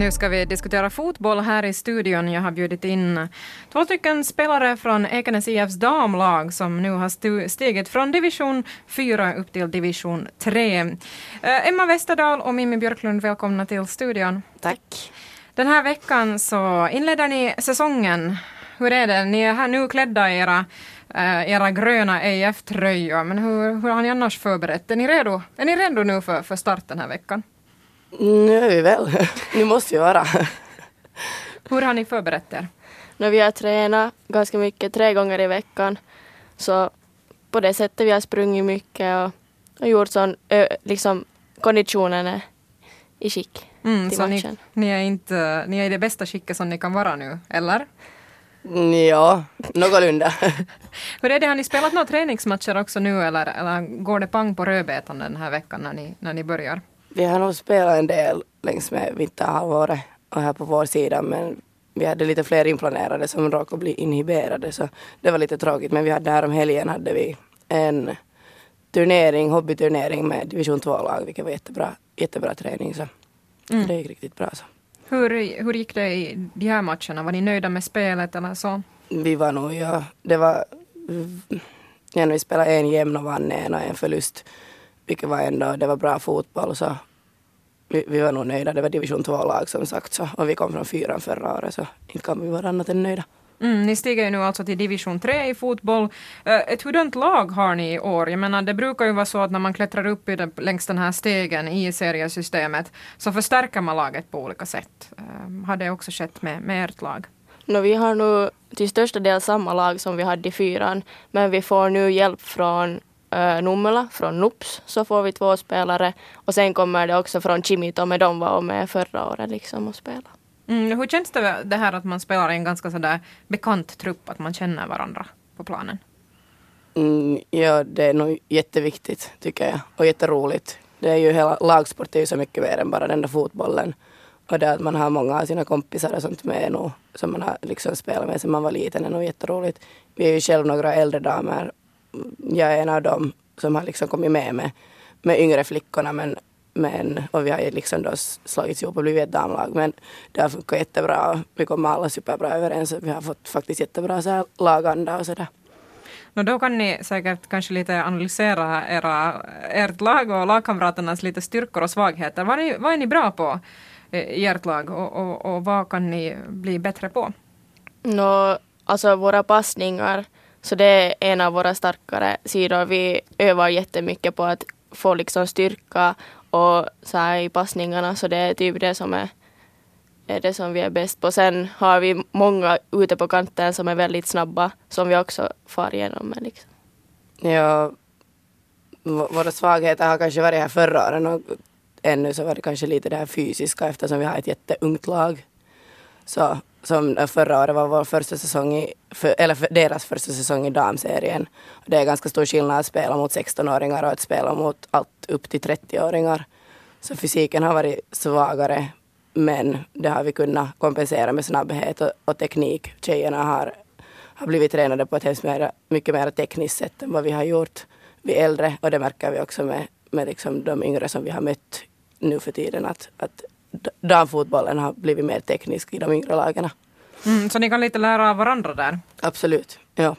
Nu ska vi diskutera fotboll här i studion. Jag har bjudit in två stycken spelare från Ekenäs IFs damlag som nu har stigit från division 4 upp till division 3. Eh, Emma Westerdahl och Mimmi Björklund, välkomna till studion. Tack. Den här veckan så inleder ni säsongen. Hur är det? Ni är här nu klädda i era, äh, era gröna EIF-tröjor, men hur, hur har ni annars förberett? Är ni redo, är ni redo nu för, för start den här veckan? Nu är vi väl. Nu måste vi vara. Hur har ni förberett er? Nu, vi har tränat ganska mycket, tre gånger i veckan. Så på det sättet vi har sprungit mycket och, och gjort sån, liksom konditionen är i skick mm, till så matchen. Ni, ni, är inte, ni är i det bästa skicket som ni kan vara nu, eller? Ja, någorlunda. Hur är det, har ni spelat några träningsmatcher också nu eller, eller går det pang på rödbetan den här veckan när ni, när ni börjar? Vi har nog spelat en del längs med vinterhalvåret och här på vår sida men vi hade lite fler inplanerade som råkade bli inhiberade så det var lite tråkigt men vi hade här om helgen hade vi en turnering, hobbyturnering med division 2-lag vilket var jättebra, jättebra träning så mm. det gick riktigt bra. Så. Hur, hur gick det i de här matcherna? Var ni nöjda med spelet eller så? Vi var nog, ja. Det var... Ja, vi spelade en jämn och vann en och en förlust. Vilket var ändå, det var bra fotboll så vi, vi var nog nöjda. Det var division 2-lag som sagt så. Och vi kom från fyran förra året så inte kan vi vara annat än nöjda. Mm, ni stiger ju nu alltså till division 3 i fotboll. Uh, ett hurdant lag har ni i år? Jag menar, det brukar ju vara så att när man klättrar upp i den, längs den här stegen i seriesystemet så förstärker man laget på olika sätt. Uh, har det också skett med, med ert lag? No, vi har nu till största del samma lag som vi hade i fyran, men vi får nu hjälp från uh, Nummela, från NUPS, så får vi två spelare. Och sen kommer det också från Chimito, med de var med förra året liksom och spelade. Mm, hur känns det, det här att man spelar i en ganska sådär bekant trupp, att man känner varandra på planen? Mm, ja, det är nog jätteviktigt tycker jag och jätteroligt. Det är ju hela lagsport är ju så mycket mer än bara den där fotbollen. Och det att man har många av sina kompisar och sånt med nog, som man har liksom spelat med sedan man var liten är nog jätteroligt. Vi är ju själv några äldre damer. Jag är en av dem som har liksom kommit med med, med yngre flickorna men men, och vi har ju liksom då slagits ihop och blivit ett damlag. Men det har funkat jättebra. Vi kommer alla superbra överens. Vi har fått faktiskt jättebra så här laganda och sådär. No, då kan ni säkert kanske lite analysera era, ert lag och lagkamraternas lite styrkor och svagheter. Vad är ni, vad är ni bra på i ert lag och, och, och vad kan ni bli bättre på? No, alltså våra passningar, så det är en av våra starkare sidor. Vi övar jättemycket på att få liksom styrka och så här i passningarna så det är typ det som är, är det som vi är bäst på. Sen har vi många ute på kanten som är väldigt snabba som vi också far igenom med. Liksom. Ja, våra svagheter har kanske varit här förra året och ännu så var det kanske lite det här fysiska eftersom vi har ett jätteungt lag. Så som förra året var vår första säsong i, för, eller för deras första säsong i damserien. Det är ganska stor skillnad att spela mot 16-åringar och att spela mot allt upp till 30-åringar. Så fysiken har varit svagare men det har vi kunnat kompensera med snabbhet och, och teknik. Tjejerna har, har blivit tränade på ett mer, mycket mer tekniskt sätt än vad vi har gjort vi äldre och det märker vi också med, med liksom de yngre som vi har mött nu för tiden att, att damfotbollen har blivit mer teknisk i de yngre lagen. Mm, så ni kan lite lära av varandra där? Absolut, ja.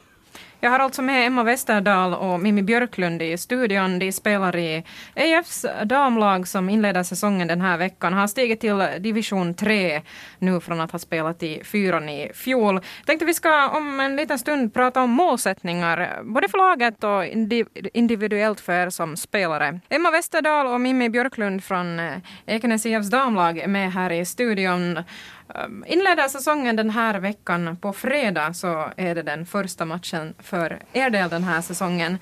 Jag har alltså med Emma Westerdahl och Mimmi Björklund i studion. De spelar i EFs damlag som inleder säsongen den här veckan. Har stigit till division 3 nu från att ha spelat i fyran i fjol. Tänkte vi ska om en liten stund prata om målsättningar, både för laget och individuellt för er som spelare. Emma Westerdahl och Mimmi Björklund från eh, Ekenäs IFs damlag är med här i studion inleda inleder säsongen den här veckan. På fredag så är det den första matchen för er del den här säsongen.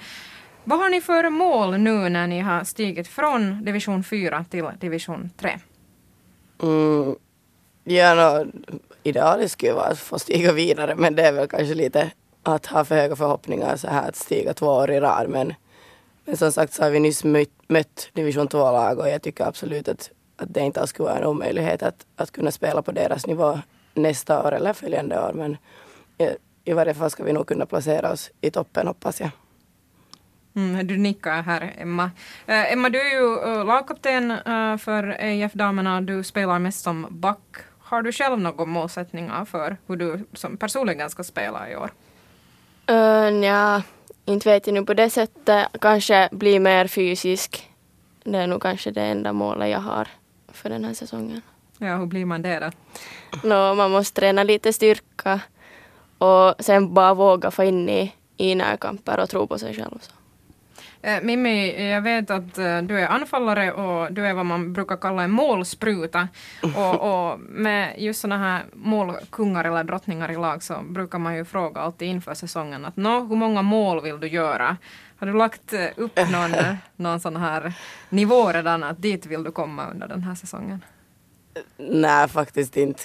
Vad har ni för mål nu när ni har stigit från division 4 till division 3? Mm, ja, no, idealiskt skulle vara att få stiga vidare men det är väl kanske lite att ha för höga förhoppningar så här att stiga två år i rad men, men som sagt så har vi nyss mött, mött division 2-lag och jag tycker absolut att att det inte alls skulle vara en omöjlighet att, att kunna spela på deras nivå nästa år eller följande år. Men i, i varje fall ska vi nog kunna placera oss i toppen hoppas jag. Mm, du nickar här, Emma. Eh, Emma, du är ju uh, lagkapten uh, för EIF-damerna. Du spelar mest som back. Har du själv några målsättningar för hur du som personligen ska spela i år? Uh, ja, inte vet jag nu på det sättet. Kanske bli mer fysisk. Det är nog kanske det enda målet jag har för den här säsongen. Ja, hur blir man det då? No, man måste träna lite styrka och sen bara våga få in i, i närkamper och tro på sig själv. Så. Eh, Mimmi, jag vet att eh, du är anfallare och du är vad man brukar kalla en målspruta. Och, och med just sådana här målkungar eller drottningar i lag så brukar man ju fråga alltid inför säsongen att nå, hur många mål vill du göra? Har du lagt eh, upp någon, någon sån här nivå redan att dit vill du komma under den här säsongen? Nej, faktiskt inte.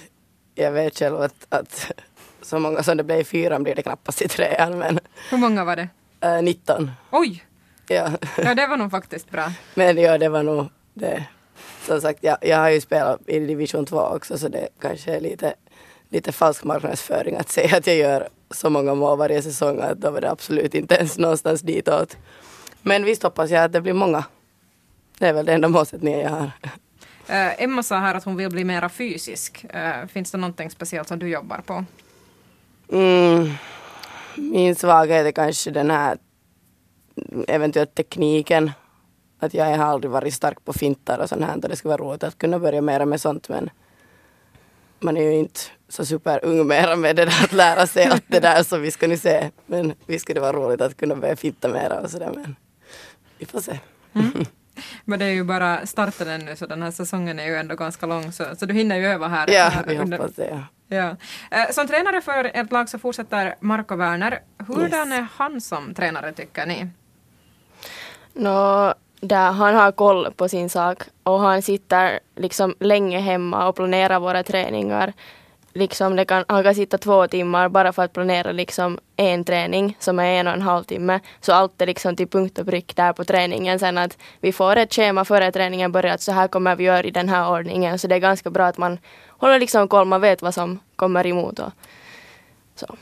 Jag vet själv att, att så många som det blev i fyran blir det knappast i trean, men Hur många var det? äh, 19. Oj! Ja. Ja, det var nog faktiskt bra. men ja, det var nog det. Som sagt, jag, jag har ju spelat i division 2 också, så det kanske är lite, lite falsk marknadsföring att säga att jag gör så många mål varje säsong, att då var det absolut inte ens någonstans ditåt. Men visst hoppas jag att det blir många. Det är väl den enda målsättningen jag har. Eh, Emma sa här att hon vill bli mera fysisk. Eh, finns det någonting speciellt som du jobbar på? Mm, min svaghet är kanske den här eventuellt tekniken. Att jag har aldrig varit stark på fintar och sånt här. Och det skulle vara roligt att kunna börja mera med sånt men man är ju inte så superung mera med det där att lära sig allt det där så vi ska nu se. Men visst skulle det vara roligt att kunna börja finta mera och sådär men vi får se. Mm. Men det är ju bara starten ännu så den här säsongen är ju ändå ganska lång så, så du hinner ju öva här. Ja, här vi under- hoppas det. Ja. Ja. Eh, Som tränare för ett lag så fortsätter Marco Werner. Hurdan Yes. är han som tränare tycker ni? Nå, där han har koll på sin sak och han sitter liksom länge hemma och planerar våra träningar. Liksom det kan, han kan sitta två timmar bara för att planera liksom en träning som är en och en halv timme. Så allt är liksom till punkt och prick där på träningen. Sen att vi får ett schema före träningen börjar att så här kommer vi göra i den här ordningen. Så det är ganska bra att man håller liksom koll, man vet vad som kommer emot. Och, så.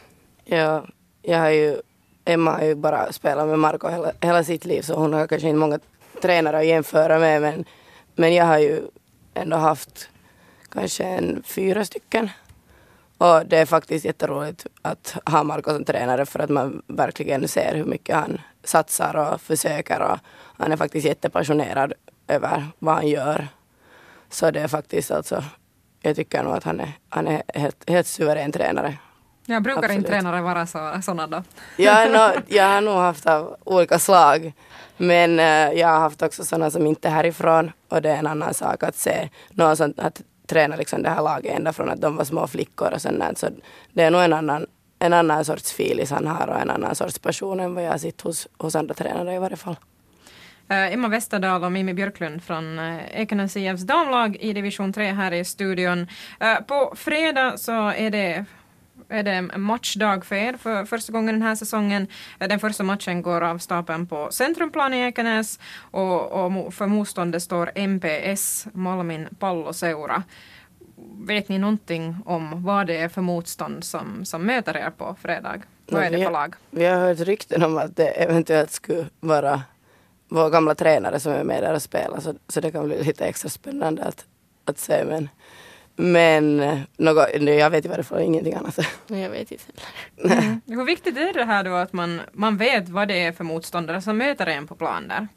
Ja, jag har ju, Emma har ju bara spelat med Marco hela, hela sitt liv så hon har kanske inte många tränare att jämföra med men, men jag har ju ändå haft kanske en fyra stycken. Och det är faktiskt jätteroligt att ha Marco som tränare för att man verkligen ser hur mycket han satsar och försöker och han är faktiskt jättepassionerad över vad han gör. Så det är faktiskt alltså, jag tycker nog att han är, han är helt, helt suverän tränare. Jag brukar Absolut. inte tränare vara så, såna då. Jag, har nog- jag har nog haft av olika slag. Men eh, jag har haft också sådana som inte är härifrån. Och det är en annan sak att se någon som att tränar liksom det här laget ända från att de var små flickor och sånt. Så det är nog en annan, en annan sorts filis han har och en annan sorts person än vad jag har sett hos, hos andra tränare i varje fall. Eh, Emma Westerdahl och Mimmi Björklund från uh, Ekenäs IFs damlag i division 3 här i studion. Eh, på fredag så är det är det en matchdag för er för första gången den här säsongen. Eh, Den första matchen går av stapeln på Centrumplan i Ekenäs och, och för motståndet står MPS, Malmin Palloseura. Vet ni någonting om vad det är för motstånd som, som möter er på fredag? Vad är det för lag? Vi har hört rykten om att det eventuellt skulle vara vår gamla tränare som är med där och spelar. Så, så det kan bli lite extra spännande att, att se. Men, men något, jag vet varje fall ingenting annat. Jag vet inte heller. Mm. Hur viktigt är det här då att man, man vet vad det är för motståndare som möter en på plan där?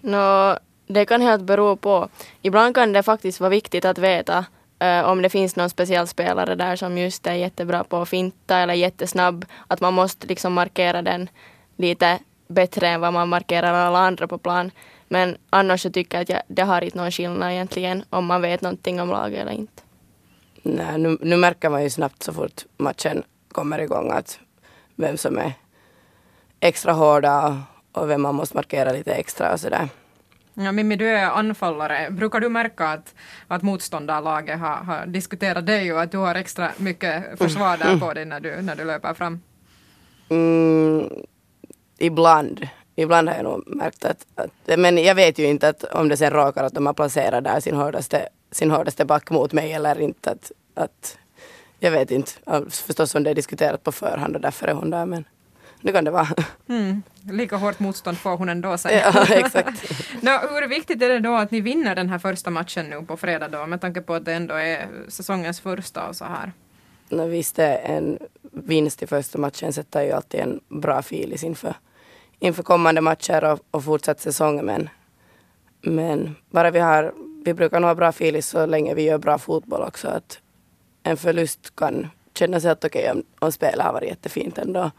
Nå, det kan helt bero på. Ibland kan det faktiskt vara viktigt att veta eh, om det finns någon speciell spelare där som just är jättebra på att finta eller jättesnabb. Att man måste liksom markera den lite bättre än vad man markerar alla andra på plan. Men annars så tycker jag att jag, det har inte någon skillnad egentligen om man vet någonting om laget eller inte. Nej, nu, nu märker man ju snabbt så fort matchen kommer igång att vem som är extra hårda och vem man måste markera lite extra och sådär. Ja, Mimmi, du är anfallare. Brukar du märka att, att motståndarlaget har, har diskuterat dig och att du har extra mycket försvar där på dig när du, när du löper fram? Mm, ibland. Ibland har jag nog märkt att, att, men jag vet ju inte att om det sen råkar att de har placerat där sin hårdaste, sin hårdaste back mot mig eller inte. Att, att, jag vet inte. Förstås om det är diskuterat på förhand och därför är hon där men nu kan det vara. Mm. Lika hårt motstånd får hon ändå säga. ja, exakt. Nå, hur viktigt är det då att ni vinner den här första matchen nu på fredag då, med tanke på att det ändå är säsongens första och så här? No, visst är en vinst i första matchen sätter ju alltid en bra filis inför, inför kommande matcher och, och fortsatt säsong. Men, men bara vi har, vi brukar nog ha bra filis så länge vi gör bra fotboll också. Att en förlust kan kännas helt okej om, om spelet har varit jättefint ändå.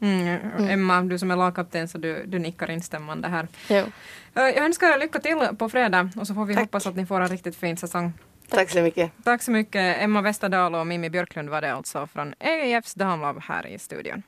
Mm. Emma, du som är lagkapten så du, du nickar instämmande här. Jo. Jag önskar er lycka till på fredag och så får vi Tack. hoppas att ni får en riktigt fin säsong. Tack så mycket. Tack så mycket. Emma Westerdal och Mimmi Björklund var det alltså från EIFs damlag här i studion.